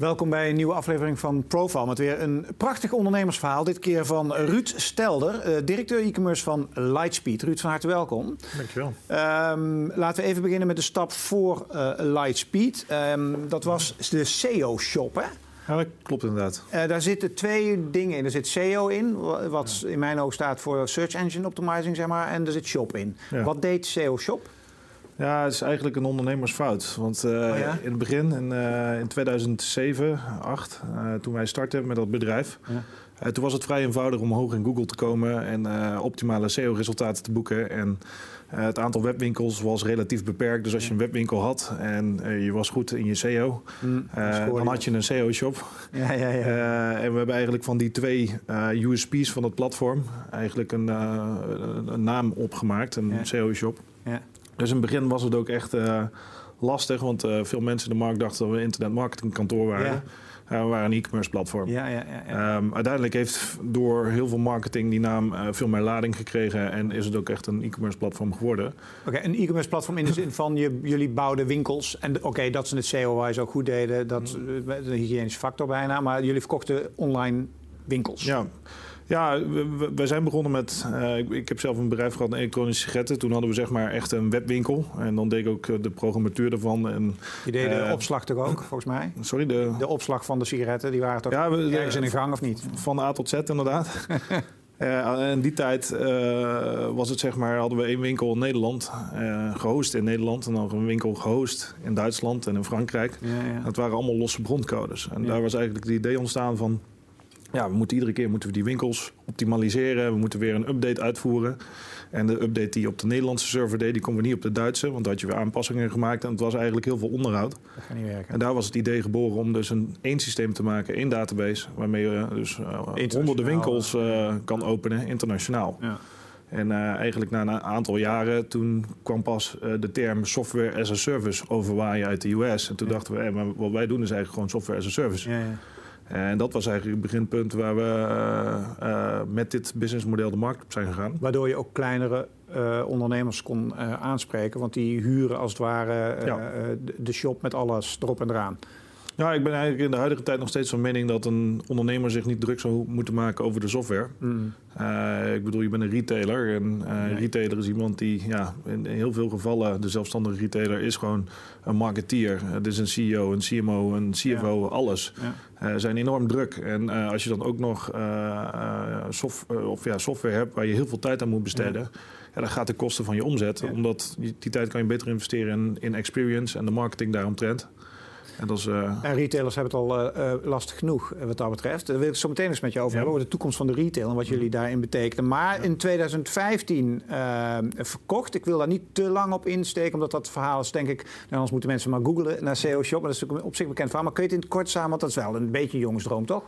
Welkom bij een nieuwe aflevering van Profile met weer een prachtig ondernemersverhaal. Dit keer van Ruud Stelder, eh, directeur e-commerce van Lightspeed. Ruud, van harte welkom. Dankjewel. Um, laten we even beginnen met de stap voor uh, Lightspeed. Um, dat was de SEO-shop, hè? Ja, dat klopt inderdaad. Uh, daar zitten twee dingen in. Er zit SEO in, wat in mijn oog staat voor Search Engine Optimizing, zeg maar. En er zit Shop in. Ja. Wat deed SEO Shop? Ja, het is eigenlijk een ondernemersfout. Want uh, oh ja? in het begin, in, uh, in 2007, 2008, uh, toen wij startten met dat bedrijf... Ja. toen was het vrij eenvoudig om hoog in Google te komen en optimale SEO-resultaten te boeken. En het aantal webwinkels was relatief beperkt. Dus als je een webwinkel had en je was goed in je SEO, mm, dan had je een SEO-shop. Ja, ja, ja. en we hebben eigenlijk van die twee USP's van het platform eigenlijk een, een naam opgemaakt, een SEO-shop. Ja. Dus in het begin was het ook echt uh, lastig, want uh, veel mensen in de markt dachten dat we een internetmarketingkantoor waren. Ja. Uh, we waren een e-commerce platform. Ja, ja, ja, um, uiteindelijk heeft door heel veel marketing die naam veel meer lading gekregen en is het ook echt een e-commerce platform geworden. Oké, een e-commerce platform in de zin van je, jullie bouwden winkels en oké, okay, dat ze het SEO-wise ook goed deden, dat is mm. een hygiënische factor bijna, maar jullie verkochten online winkels. Ja. Ja, wij zijn begonnen met. Uh, ik, ik, heb zelf een bedrijf gehad, een elektronische sigaretten. Toen hadden we zeg maar echt een webwinkel. En dan deed ik ook eh, de programmatuur ervan. En, je deed de uh, opslag toch ook, volgens mij? Sorry? De, de opslag van de sigaretten, die waren toch ja, we, ergens in een gang of niet? Van A tot Z inderdaad. Uh, in die tijd uh, was het zeg maar, hadden we één winkel in Nederland, uh, gehost in Nederland. En dan een winkel gehost in Duitsland en in Frankrijk. Ja, ja. Dat waren allemaal losse broncodes. En daar was eigenlijk het idee ontstaan van ja, we moeten iedere keer moeten we die winkels optimaliseren. We moeten weer een update uitvoeren. En de update die op de Nederlandse server deed, die komen we niet op de Duitse. Want daar had je weer aanpassingen gemaakt. En het was eigenlijk heel veel onderhoud. Dat gaat niet werken. En daar was het idee geboren om dus een één systeem te maken, één database. Waarmee je dus uh, honderden winkels uh, kan openen, internationaal. Ja. En uh, eigenlijk na een aantal jaren, toen kwam pas uh, de term software as a service overwaaien uit de US. En toen ja. dachten we, hey, maar wat wij doen is eigenlijk gewoon software as a service. Ja, ja. En dat was eigenlijk het beginpunt waar we uh, met dit businessmodel de markt op zijn gegaan. Waardoor je ook kleinere uh, ondernemers kon aanspreken, want die huren als het ware ja. de shop met alles erop en eraan. Ja, ik ben eigenlijk in de huidige tijd nog steeds van mening dat een ondernemer zich niet druk zou moeten maken over de software. Mm. Uh, ik bedoel, je bent een retailer. En uh, nee. retailer is iemand die ja, in heel veel gevallen, de zelfstandige retailer, is gewoon een marketeer. Het is een CEO, een CMO, een CFO, ja. alles. Ja. Uh, zijn enorm druk. En als je dan ook nog soft, of, ja, software hebt waar je heel veel tijd aan moet besteden. Ja. dan gaat de kosten van je omzet. Omdat die, die, tijd kan je beter investeren in, in experience en de marketing daaromtrent. En, dat is, uh... en retailers hebben het al uh, lastig genoeg wat dat betreft. Daar wil ik zo meteen eens met je over hebben, over de toekomst van de retail en wat jullie daarin betekenen. Maar ja. in 2015 uh, verkocht. Ik wil daar niet te lang op insteken, omdat dat verhaal is, denk ik, nou, anders moeten mensen maar googlen naar SEO Shop. Maar dat is natuurlijk op zich bekend verhaal. Maar kun je het in het kort samen, want dat is wel een beetje een jongensdroom, toch?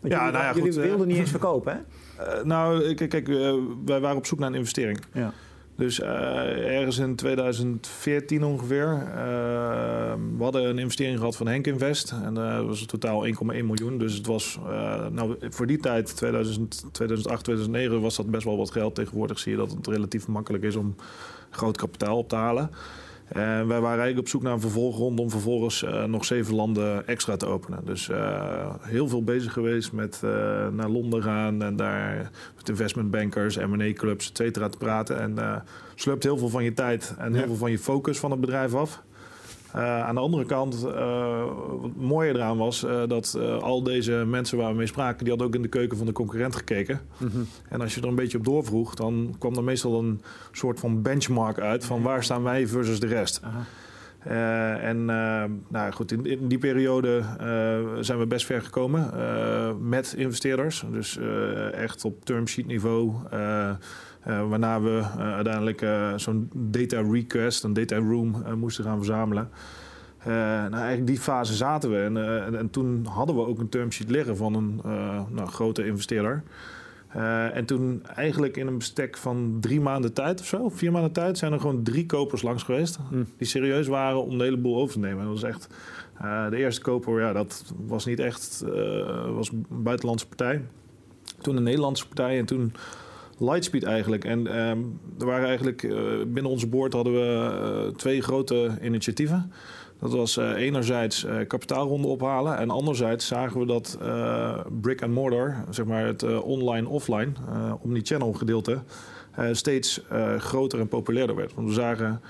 Want ja, jullie, nou ja, jullie goed, wilden niet eens verkopen, hè? nou, kijk, kijk wij waren op zoek naar een investering. Ja. Dus uh, ergens in 2014 ongeveer. Uh, we hadden een investering gehad van Henk Invest. En uh, dat was in totaal 1,1 miljoen. Dus het was, nou, voor die tijd, 2000, 2008, 2009, was dat best wel wat geld. Tegenwoordig zie je dat het relatief makkelijk is om groot kapitaal op te halen. En wij waren eigenlijk op zoek naar een vervolgrond om vervolgens uh, nog zeven landen extra te openen. Dus uh, heel veel bezig geweest met naar Londen gaan en daar met investmentbankers, M&A-clubs, et cetera te praten. En slurpt heel veel van je tijd en heel veel van je focus van het bedrijf af. Uh, aan de andere kant, uh, wat mooier eraan was uh, dat al deze mensen waar we mee spraken, die hadden ook in de keuken van de concurrent gekeken. Mm -hmm. En als je er een beetje op doorvroeg, dan kwam er meestal een soort van benchmark uit van waar staan wij versus de rest. Uh, en uh, nou goed, in, in die periode uh, zijn we best ver gekomen met investeerders. Dus echt op term sheet niveau. Uh, waarna we uh, uiteindelijk uh, zo'n data request, een data room moesten gaan verzamelen. nou, eigenlijk die fase zaten we. En, en, en, toen hadden we ook een termsheet liggen van een nou, grote investeerder. en toen eigenlijk in een bestek van drie maanden tijd of zo, vier maanden tijd, zijn er gewoon drie kopers langs geweest. Mm. Die serieus waren om de hele boel over te nemen. En dat was echt de eerste koper, ja, dat was niet echt, was een buitenlandse partij. Toen een Nederlandse partij en toen Lightspeed eigenlijk. En um, er waren eigenlijk uh, binnen onze boord hadden we uh, twee grote initiatieven. Dat was enerzijds kapitaalronde ophalen. En anderzijds zagen we dat brick and mortar, zeg maar het online-offline, omni-channel gedeelte, steeds groter en populairder werd. Want we zagen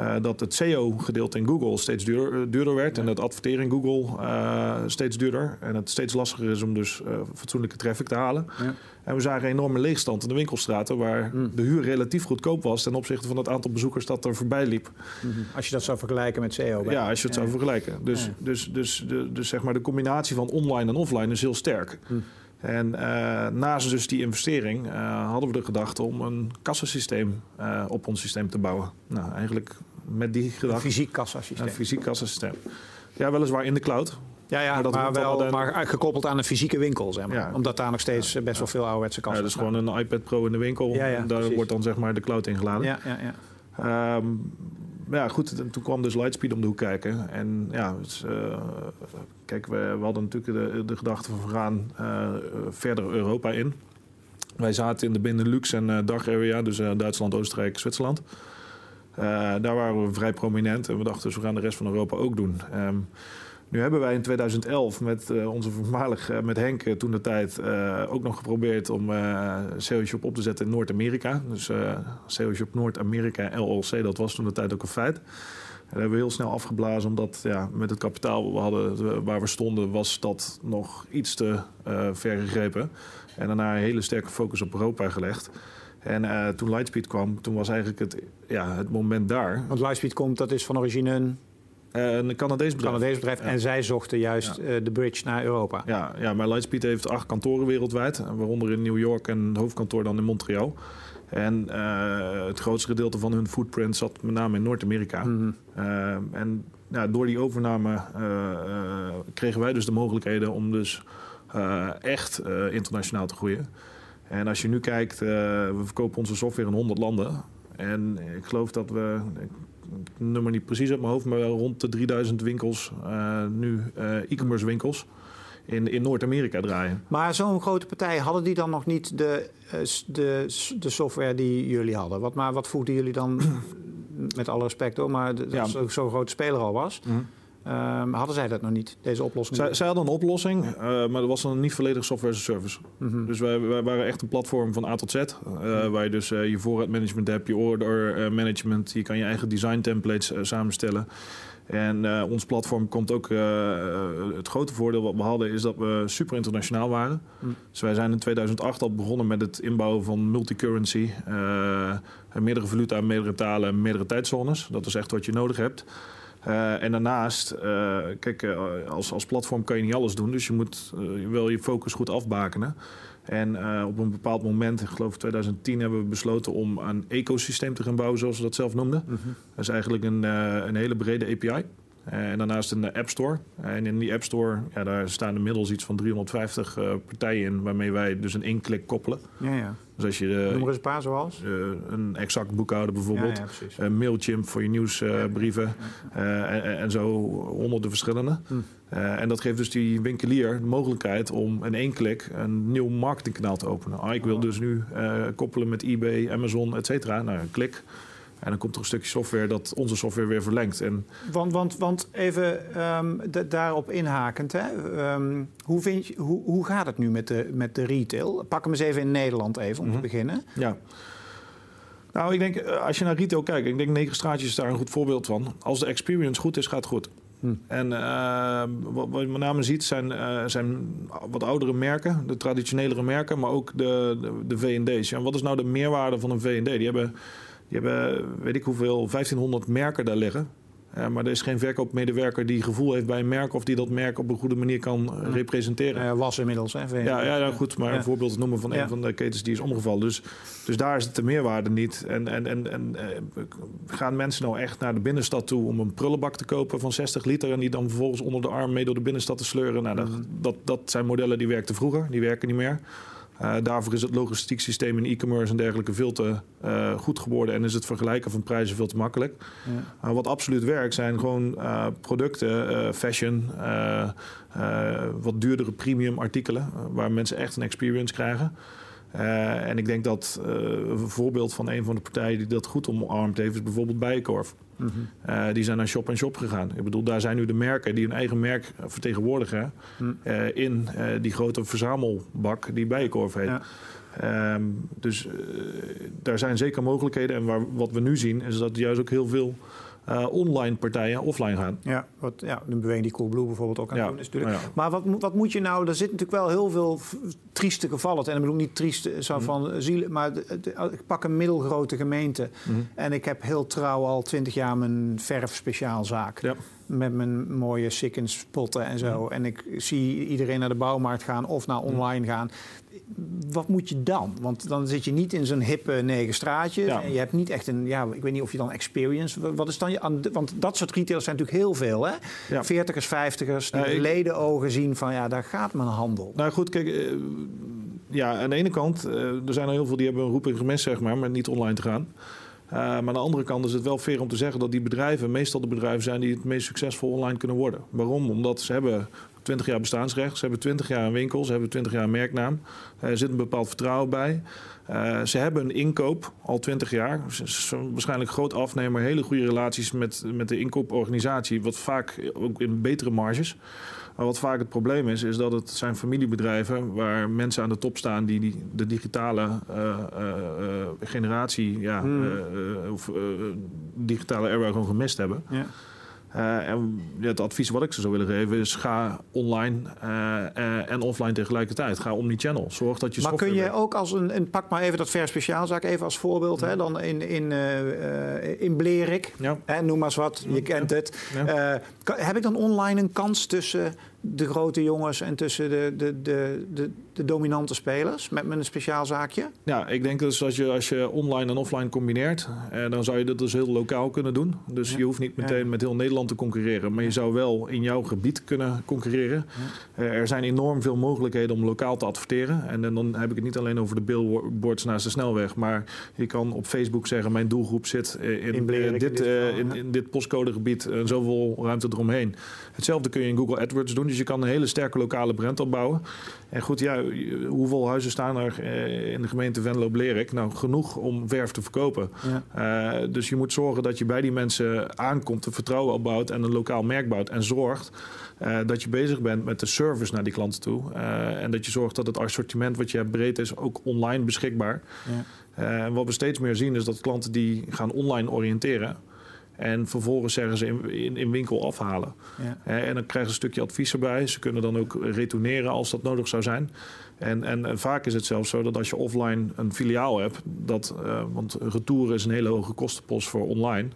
uh, dat het SEO-gedeelte in Google steeds duurder, duurder werd. En het adverteren in Google uh, steeds duurder. En het steeds lastiger is om dus uh, fatsoenlijke traffic te halen. Ja. En we zagen een enorme leegstand in de winkelstraten... waar mm. de huur relatief goedkoop was... ten opzichte van het aantal bezoekers dat er voorbij liep. Mm -hmm. Als je dat zou vergelijken met SEO? Ja, als je het zou vergelijken. Dus, dus, dus, de, dus zeg maar de combinatie van online en offline is heel sterk. Mm. En uh, naast dus die investering uh, hadden we de gedachte om een kassasysteem uh, op ons systeem te bouwen. Nou, eigenlijk met die gedachte. Een fysiek kassasysteem. Een fysiek kassasysteem. Ja, weliswaar in de cloud. Ja, ja maar, maar wel maar gekoppeld aan een fysieke winkel, zeg maar. Ja. Omdat daar nog steeds best wel veel ouderwetse kassen Ja, dus gewoon een iPad Pro in de winkel. Ja, ja, daar precies. wordt dan zeg maar de cloud ingeladen. Ja, ja, ja. Um, ja, goed, en toen kwam dus Lightspeed om de hoek kijken. En ja, uh, kijk, we, we, hadden natuurlijk de, gedachte van we gaan uh, verder Europa in. Wij zaten in de Benelux en uh, DACH area, dus Duitsland, Oostenrijk, Zwitserland. daar waren we vrij prominent en we dachten dus we gaan de rest van Europa ook doen. Um, nu hebben wij in 2011 met uh, onze voormalig, uh, met Henk toen de tijd, uh, ook nog geprobeerd om Shop op te zetten in Noord-Amerika. Dus Shop Noord-Amerika LLC, dat was toen de tijd ook een feit. En dat hebben we heel snel afgeblazen, omdat ja, met het kapitaal we hadden, waar we stonden, was dat nog iets te ver gegrepen. En daarna een hele sterke focus op Europa gelegd. En toen Lightspeed kwam, toen was eigenlijk het, ja, het moment daar. Want Lightspeed komt, dat is van origine een een Canadees bedrijf. Canadees bedrijf. En zij zochten juist uh, de bridge naar Europa. Ja, ja, maar Lightspeed heeft acht kantoren wereldwijd. Waaronder in New York en het hoofdkantoor dan in Montreal. En uh, het grootste gedeelte van hun footprint zat met name in Noord-Amerika. Mm -hmm. uh, en ja, door die overname kregen wij dus de mogelijkheden om dus echt internationaal te groeien. En als je nu kijkt, we verkopen onze software in 100 landen. En ik geloof dat we, nummer niet precies uit mijn hoofd, maar wel rond de 3000 winkels, uh, nu uh, e-commerce winkels. In, in Noord-Amerika draaien. Maar zo'n grote partij, hadden die dan nog niet de, uh, de, de software die jullie hadden? Wat, maar wat voegden jullie dan, met alle respect hoor, maar dat ja. zo'n grote speler al was? Mm -hmm. Um, hadden zij dat nog niet, deze oplossing? Zij, zij hadden een oplossing, uh, maar dat was dan niet volledig software as a service. Mm -hmm. Dus wij, wij, waren echt een platform van A tot Z. Uh, mm waar je dus uh, je voorraadmanagement hebt, je order management. Je kan je eigen design templates samenstellen. En ons platform komt ook... het grote voordeel wat we hadden is dat we super internationaal waren. Mm. Dus wij zijn in 2008 al begonnen met het inbouwen van multicurrency. meerdere valuta, meerdere talen, meerdere tijdzones. Dat is echt wat je nodig hebt. Uh, en daarnaast, uh, kijk, uh, als, als platform kan je niet alles doen. Dus je moet wel je focus goed afbakenen. En op een bepaald moment, ik geloof 2010, hebben we besloten om een ecosysteem te gaan bouwen, zoals we dat zelf noemden. Mm -hmm. Dat is eigenlijk een, een hele brede API. En daarnaast een App Store. En in die App Store, ja, daar staan inmiddels iets van 350 partijen in, waarmee wij dus een één klik koppelen. Ja, ja. Dus als je Noem er eens een paar zoals? Uh, een exact boekhouder bijvoorbeeld. Ja, ja, uh, Mailchimp voor je nieuwsbrieven. En, en, zo honderden verschillende. Hm. en dat geeft dus die winkelier de mogelijkheid om in één klik een nieuw marketingkanaal te openen. Ah, ik wil oh. dus nu koppelen met eBay, Amazon, et cetera. Nou, een klik. En dan komt er een stukje software dat onze software weer verlengt. En want, want, want even um, daarop inhakend, hè? Um, hoe, vind je, hoe, hoe gaat het nu met de, met de retail? Pak hem eens even in Nederland even om mm -hmm. te beginnen. Ja. Nou, ik denk, eh, als je naar retail kijkt, ik denk Negen Straatjes is daar een goed voorbeeld van. Als de experience goed is, gaat het goed. Hm. En uh, wat, wat, je met name ziet zijn, uh, zijn wat oudere merken, de traditionelere merken, maar ook de, de, de V&D's. Ja, wat is nou de meerwaarde van een V&D? Die hebben die hebben, weet ik hoeveel, 1500 merken daar liggen. Uh, maar er is geen verkoopmedewerker die gevoel heeft bij een merk of die dat merk op een goede manier kan uh, representeren. Uh, was inmiddels, hè? Ja, ja, ja, goed, maar ja. een voorbeeld te noemen van een van de ketens die is omgevallen. Dus, dus daar is het de meerwaarde niet. En, en, en, en gaan mensen nou echt naar de binnenstad toe om een prullenbak te kopen van 60 liter en die dan vervolgens onder de arm mee door de binnenstad te sleuren? Nou, dat, mm. dat, dat zijn modellen die werkten vroeger, die werken niet meer. Uh, daarvoor is het logistiek systeem in e-commerce en dergelijke veel te uh, goed geworden. En is het vergelijken van prijzen veel te makkelijk. Ja. Uh, wat absoluut werkt zijn gewoon producten, fashion, wat duurdere premium artikelen. waar mensen echt een experience krijgen. En ik denk dat een voorbeeld van een van de partijen die dat goed omarmd heeft, is bijvoorbeeld Bijenkorf. Mhm. die zijn naar Shop en Shop gegaan. Ik bedoel, daar zijn nu de merken die hun eigen merk vertegenwoordigen mhm. in die grote verzamelbak die Bijenkorf heet. Ehm, dus daar zijn zeker mogelijkheden. En waar, wat we nu zien, is dat juist ook heel veel uh, online partijen offline gaan. Ja, wat, ja de beweging die Coolblue bijvoorbeeld ook aan ja. doen is natuurlijk. Maar wat, wat moet je nou... Er zit natuurlijk wel heel veel trieste gevallen. En ik bedoel niet trieste zo mhm. van zielen... Maar ik pak een middelgrote gemeente. Mhm. En ik heb heel trouw al twintig jaar mijn verfspeciaalzaak. Ja met mijn mooie sikkens potten en zo. En ik zie iedereen naar de bouwmarkt gaan of naar online gaan wat moet je dan? Want dan zit je niet in zo'n hippe negen straatje. En je hebt niet echt een, ja, ik weet niet of je dan experience. Wat is dan je, want dat soort retailers zijn natuurlijk heel veel, hè? Ja. 40ers, 50ers, die leden ogen zien van, ja, daar gaat mijn handel. Nou goed, kijk, eh, ja, aan de ene kant, uh, er zijn er heel veel die hebben een roeping gemist, zeg maar, maar niet online te gaan. Uh, maar aan de andere kant is het wel fair om te zeggen dat die bedrijven meestal de bedrijven zijn die het meest succesvol online kunnen worden. Waarom? Omdat ze hebben 20 jaar bestaansrecht. Ze hebben 20 jaar een winkel, ze hebben 20 jaar een merknaam. Eh, er zit een bepaald vertrouwen bij. Uh, ze hebben een inkoop al 20 jaar. Waarschijnlijk groot afnemer, hele goede relaties met, met de inkooporganisatie. Wat vaak ook in betere marges. Maar wat vaak het probleem is, is dat het zijn familiebedrijven waar mensen aan de top staan die, die de digitale uh, generatie, ja, hmm. of digitale era gewoon gemist hebben. Ja. Uh, en het advies wat ik ze zou willen geven is: ga online uh, en offline tegelijkertijd. Ga omni-channel. Zorg dat je. Maar kun je ook als een, een, Pak maar even dat ver speciaalzaak even als voorbeeld. Hè, dan in, in, in Blerik. Ja. Hè, noem maar eens wat, je kent het. heb ik dan online een kans tussen de grote jongens en tussen de, de, de, de, de dominante spelers met, een speciaal zaakje? Ja, ik denk dus als je, als je online en offline combineert, eh, dan zou je dat dus heel lokaal kunnen doen. Dus je hoeft niet meteen met heel Nederland te concurreren, maar je zou wel in jouw gebied kunnen concurreren. Eh, er zijn enorm veel mogelijkheden om lokaal te adverteren. En, en, dan heb ik het niet alleen over de billboards naast de snelweg, maar je kan op Facebook zeggen: mijn doelgroep zit in, in, in dit, uh, in, in, dit postcodegebied en zoveel ruimte eromheen. Hetzelfde kun je in Google AdWords doen. Dus je kan een hele sterke lokale brand opbouwen. En goed, ja, hoeveel huizen staan er eh, in de gemeente Venlo-Blerik? Nou, genoeg om verf te verkopen. Ja. Uh, dus je moet zorgen dat je bij die mensen aankomt, vertrouwen opbouwt en een lokaal merk bouwt. En zorgt uh, dat je bezig bent met de service naar die klanten toe. Uh, en dat je zorgt dat het assortiment wat je hebt breed is, ook online beschikbaar. Ja. en wat we steeds meer zien is dat klanten die gaan online oriënteren en vervolgens zeggen ze in, in, in winkel afhalen. Ja. En dan krijgen ze een stukje advies erbij. Ze kunnen dan ook retourneren als dat nodig zou zijn. En, en, vaak is het zelfs zo dat als je offline een filiaal hebt, dat, uh, want retour is een hele hoge kostenpost voor online.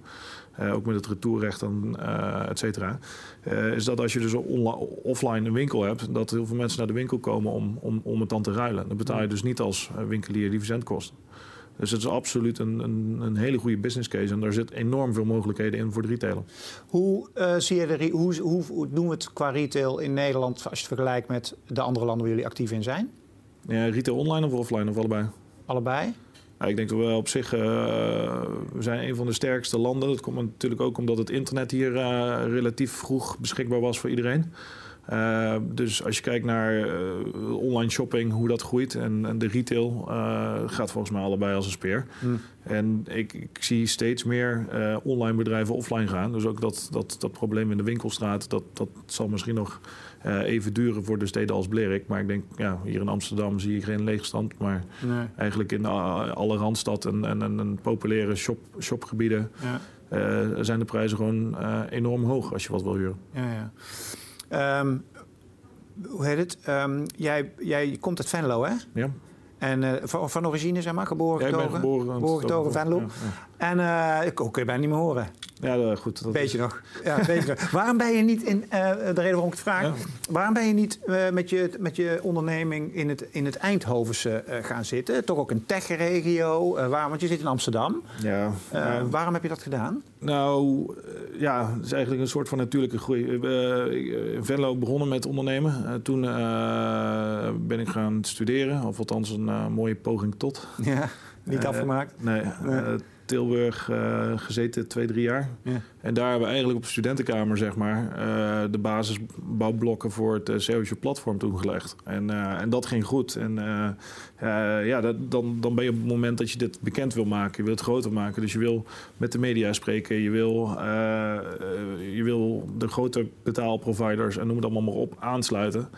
Uh, ook met het retourrecht en uh, et cetera. is dat als je dus offline een winkel hebt, dat heel veel mensen naar de winkel komen om, om, om het dan te ruilen. Dan betaal je dus niet als winkelier die verzendkosten. Dus het is absoluut een, een, een, hele goede business case. En daar zit enorm veel mogelijkheden in voor de retailer. Hoe, uh, zie je de, hoe, hoe, hoe doen we het qua retail in Nederland als je het vergelijkt met de andere landen waar jullie actief in zijn? Ja, retail online of offline of allebei? Allebei? ik denk dat we op zich, uh, we zijn een van de sterkste landen. Dat komt natuurlijk ook omdat het internet hier uh, relatief vroeg beschikbaar was voor iedereen. Uh, dus als je kijkt naar uh, online shopping, hoe dat groeit en, en de retail, uh, gaat volgens mij allebei als een speer. Hmm. En ik, ik, zie steeds meer online bedrijven offline gaan. Dus ook dat, dat, dat probleem in de winkelstraat, dat, dat zal misschien nog even duren voor de steden als Blerik. Maar ik denk, ja, hier in Amsterdam zie je geen leegstand. Maar nee. eigenlijk in alle Randstad en, en, en populaire shop, shopgebieden ja. zijn de prijzen gewoon enorm hoog als je wat wil huren. Ja, ja. Um, hoe heet het? Um, jij, jij komt uit Venlo, hè? Ja. En uh, van, van, origine, zeg maar, geboren geboren, geboren getogen, Venlo. Ja, ja. En uh, ik kun je bijna niet meer horen. Ja, goed. Dat beetje nog. Ja, beetje nog. Waarom ben je niet in, uh, de reden waarom ik het vraag, waarom ben je niet uh, met, je, met je onderneming in het, in het Eindhovense gaan zitten? Toch ook een techregio, waar, want je zit in Amsterdam. Ja. waarom heb je dat gedaan? Nou, ja, het is eigenlijk een soort van natuurlijke groei. in Venlo begonnen met ondernemen. toen ben ik gaan studeren, of althans een mooie poging tot. Ja, niet afgemaakt? nee. nee Tilburg gezeten, twee, drie jaar. Ja. En daar hebben we eigenlijk op de studentenkamer, zeg maar, de basisbouwblokken voor het uh, platform toegelegd. En, en dat ging goed. En ja, dat, dan, dan ben je op het moment dat je dit bekend wil maken, je wil het groter maken. Dus je wil met de media spreken, je wil, je wil de grote betaalproviders en noem het allemaal maar op aansluiten.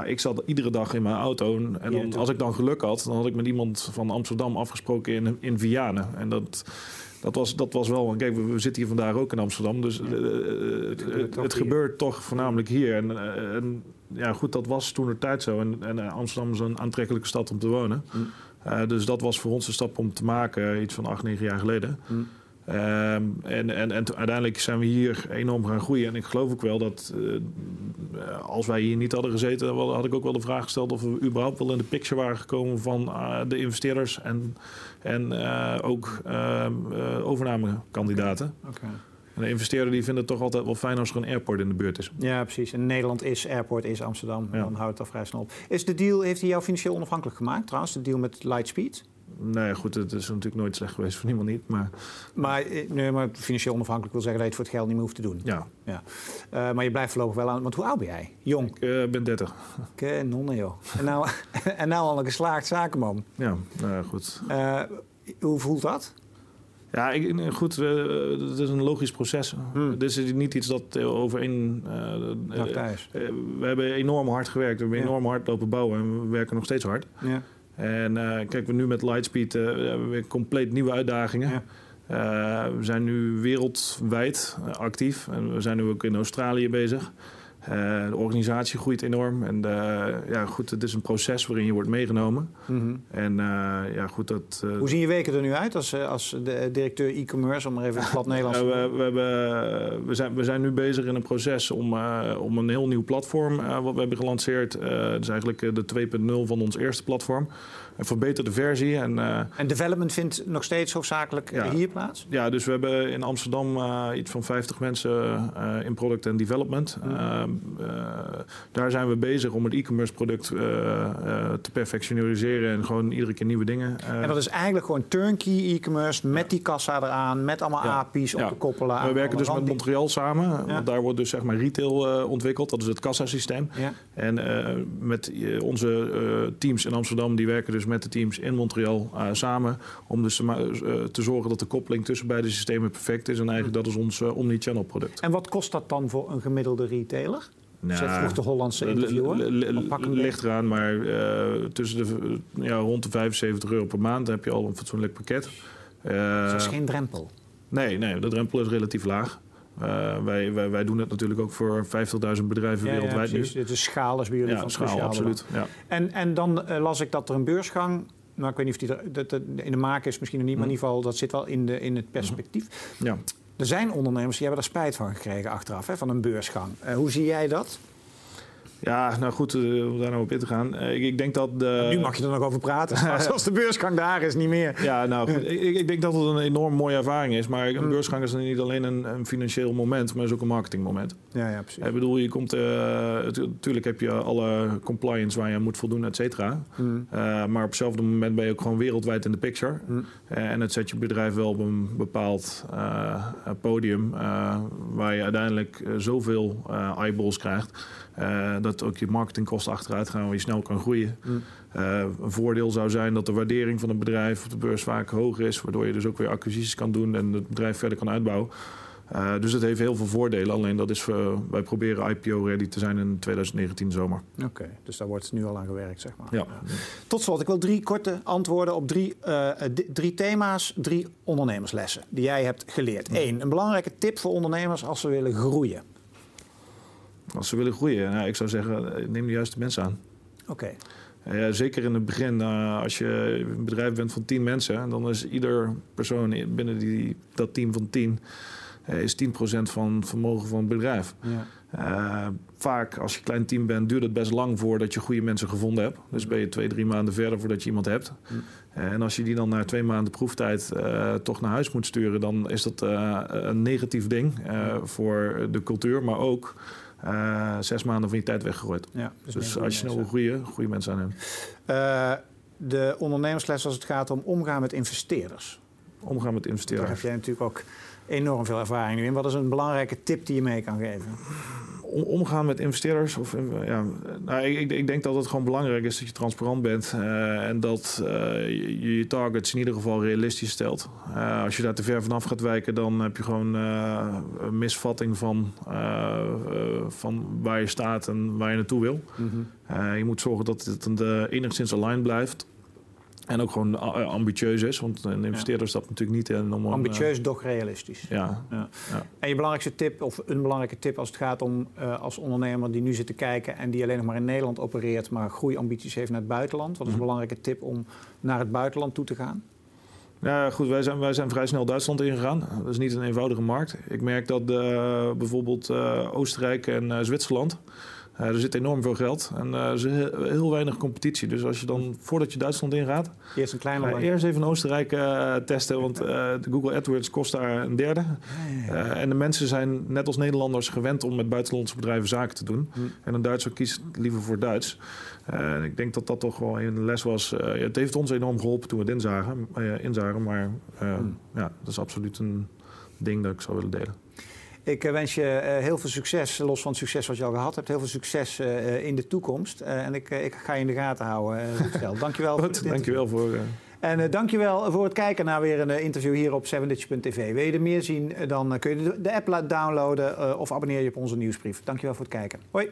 Nou, ik zat iedere dag in mijn auto. En dan, als ik dan geluk had, dan had ik met iemand van Amsterdam afgesproken in, in Vianen. En dat, dat, was, dat was wel. Kijk, we, zitten hier vandaag ook in Amsterdam. Dus ja. het, het, gebeurt toch voornamelijk hier. En, eh, en, ja, goed, dat was toen de tijd zo. En, en eh, Amsterdam is een aantrekkelijke stad om te wonen. Mm. Dus dat was voor ons een stap om te maken, iets van acht, negen jaar geleden. Mm. Ehm, en, en, en uiteindelijk zijn we hier enorm gaan groeien. En ik geloof ook wel dat uh, als wij hier niet hadden gezeten, had ik ook wel de vraag gesteld of we überhaupt wel in de picture waren gekomen van uh, de investeerders en, en uh, ook ehm, overnamekandidaten. Okay. En de investeerder die vindt het toch altijd wel fijn als er een airport in de buurt is. Ja, precies. En Nederland is airport, is Amsterdam. Ja. Dan houdt het al vrij snel op. Is de deal, heeft hij jou financieel onafhankelijk gemaakt trouwens, de deal met Lightspeed? Nee, goed, het is natuurlijk nooit slecht geweest voor niemand niet. Maar, maar, eh, nee, maar financieel onafhankelijk wil zeggen dat je het voor het geld niet meer hoeft te doen. Ja. ja. Uh, maar je blijft voorlopig wel aan. Want hoe oud ben jij? Jong? Ik uh, ben 30. Oké, joh. en, nou, en nou al een geslaagd zakenman. Ja, nou goed. Uh, hoe voelt dat? Ja, ik, goed, het is een logisch proces. Hmm. Dit is niet iets dat over één... Uh, we hebben enorm hard gewerkt. We hebben ja. enorm hard lopen bouwen en we werken nog steeds hard. Ja. En uh, kijk, we nu met Lightspeed we weer compleet nieuwe uitdagingen. Ja. Uh, we zijn nu wereldwijd actief en we zijn nu ook in Australië bezig. Uh, de organisatie groeit enorm. En uh, ja, goed, het is een proces waarin je wordt meegenomen. Mm -hmm. En uh, ja, goed, dat... Hoe zien je weken er nu uit als, als de directeur e-commerce, om maar even plat Nederlands te we, we, hebben, we, zijn, we zijn nu bezig in een proces om, om een heel nieuw platform, wat we hebben gelanceerd. dat is eigenlijk de 2.0 van ons eerste platform een verbeterde versie. En, uh, en development vindt nog steeds hoofdzakelijk ja, hier plaats? Ja, dus we hebben in Amsterdam uh, iets van 50 mensen uh, in product en development. Mm. Daar zijn we bezig om het e-commerce product te perfectionaliseren en gewoon iedere keer nieuwe dingen. en dat is eigenlijk gewoon turnkey e-commerce met die kassa eraan, met allemaal. API's op te koppelen. We werken dus met Montreal samen. Want daar wordt dus zeg maar retail ontwikkeld. Dat is het kassasysteem. En met onze teams in Amsterdam die werken dus met de teams in Montreal samen. Om dus te, zorgen dat de koppeling tussen beide systemen perfect is. En eigenlijk dat is ons omni-channel product. En wat kost dat dan voor een gemiddelde retailer? Nou, vroeg de Hollandse interviewer. Ligt eraan, maar tussen de, ja, rond de 75 euro per maand heb je al een fatsoenlijk pakket. dat is geen drempel? Nee, nee, de drempel is relatief laag. Uh, wij, wij, wij, doen het natuurlijk ook voor 50.000 bedrijven ja, wereldwijd ja, nu. Het is schaal is bij jullie ja, van schaal, absoluut. Ja. En, en dan uh, las ik dat er een beursgang... Nou, ik weet niet of die er, dat, dat in de maak is misschien nog niet... maar in ieder geval, dat zit wel in, de, in het perspectief. Ja. Er zijn ondernemers die hebben er spijt van gekregen achteraf, hè, van een beursgang. Uh, hoe zie jij dat? Ja, nou goed, uh, om daar nou op in te gaan. Uh, ik, ik, denk dat... De... Nu mag je er nog over praten. Als de beursgang daar is, niet meer. Ja, nou goed, ik, ik, denk dat het een enorm mooie ervaring is. Maar een hmm. beursgang is niet alleen een, een financieel moment, maar is ook een marketingmoment. Ja, ja, precies. Ik bedoel, je komt... Uh, natuurlijk heb je alle compliance waar je aan moet voldoen, et cetera. Mm. maar op hetzelfde moment ben je ook gewoon wereldwijd in de picture. Mm. en het zet je bedrijf wel op een bepaald podium... waar je uiteindelijk zoveel eyeballs krijgt... dat ook je marketingkosten achteruit gaan, waar je snel kan groeien. Mm. Uh, een voordeel zou zijn dat de waardering van een bedrijf op de beurs vaak hoger is, waardoor je dus ook weer acquisities kan doen en het bedrijf verder kan uitbouwen. Uh, dus het heeft heel veel voordelen. Alleen dat is wij proberen IPO-ready te zijn in 2019 zomer. Oké, dus daar wordt nu al aan gewerkt, zeg maar. Ja. Tot slot, ik wil drie korte antwoorden op drie, uh, drie thema's, drie ondernemerslessen die jij hebt geleerd. Eén, een belangrijke tip voor ondernemers als ze willen groeien. Als ze willen groeien, nou, ik zou zeggen, eh, neem de juiste mensen aan. Oké. Okay. Uh, zeker in het begin, uh, als je een bedrijf bent van tien mensen, dan is ieder persoon binnen die, dat team van tien uh, is 10% van het vermogen van het bedrijf. Ja. vaak, als je een klein team bent, duurt het best lang voordat je goede mensen gevonden hebt. Dus ben je twee, drie maanden verder voordat je iemand hebt. en als je die dan na twee maanden proeftijd toch naar huis moet sturen, dan is dat een negatief ding voor de cultuur, maar ook uh, zes maanden van je tijd weggegooid. Ja, dus, dus als je snel wil groeien, goede mensen aan hem. Uh, de ondernemersles als het gaat om omgaan met investeerders. omgaan met investeerders. Daar heb jij natuurlijk ook enorm veel ervaring in. Wat is een belangrijke tip die je mee kan geven? Omgaan met investeerders. Of, ja, nou, ik, ik, denk dat het gewoon belangrijk is dat je transparant bent uh, en dat uh, je je targets in ieder geval realistisch stelt. Uh, als je daar te ver vanaf gaat wijken, dan heb je gewoon een misvatting van, van waar je staat en waar je naartoe wil. Mm -hmm. je moet zorgen dat het enigszins aligned blijft. En ook gewoon eh, ambitieus is, want een investeerder stapt natuurlijk niet in om... Ambitieus, uh, doch realistisch. Ja. ja. En je belangrijkste tip, of een belangrijke tip als het gaat om uh, als ondernemer die nu zit te kijken en die alleen nog maar in Nederland opereert, maar groeiambities heeft naar het buitenland. Wat is een mhm. belangrijke tip om naar het buitenland toe te gaan? Ja, goed, wij zijn, wij zijn vrij snel Duitsland ingegaan. Dat is niet een eenvoudige markt. Ik merk dat bijvoorbeeld Oostenrijk en Zwitserland uh, er zit enorm veel geld en uh, er is heel, weinig competitie. Dus als je dan, voordat je Duitsland ingaat... Eerst een kleine Eerst even Oostenrijk uh, testen, want de Google AdWords kost daar een derde. Ja, ja. en de mensen zijn, net als Nederlanders, gewend om met buitenlandse bedrijven zaken te doen. Hm. En een Duitser kiest liever voor Duits. En ik denk dat dat toch wel een les was. het heeft ons enorm geholpen toen we het inzagen, inzagen maar hm. ja, dat is absoluut een ding dat ik zou willen delen. Ik eh, wens je eh, heel veel succes, los van het succes wat je al gehad hebt. Heel veel succes eh, in de toekomst. en ik, ik ga je in de gaten houden. Stel. Dankjewel. Goed, dankjewel voor... En uh, dankjewel voor het kijken naar weer een interview hier op 7ditch.tv. Wil je er meer zien, dan kun je de, de app downloaden of abonneer je op onze nieuwsbrief. Dankjewel voor het kijken. Hoi.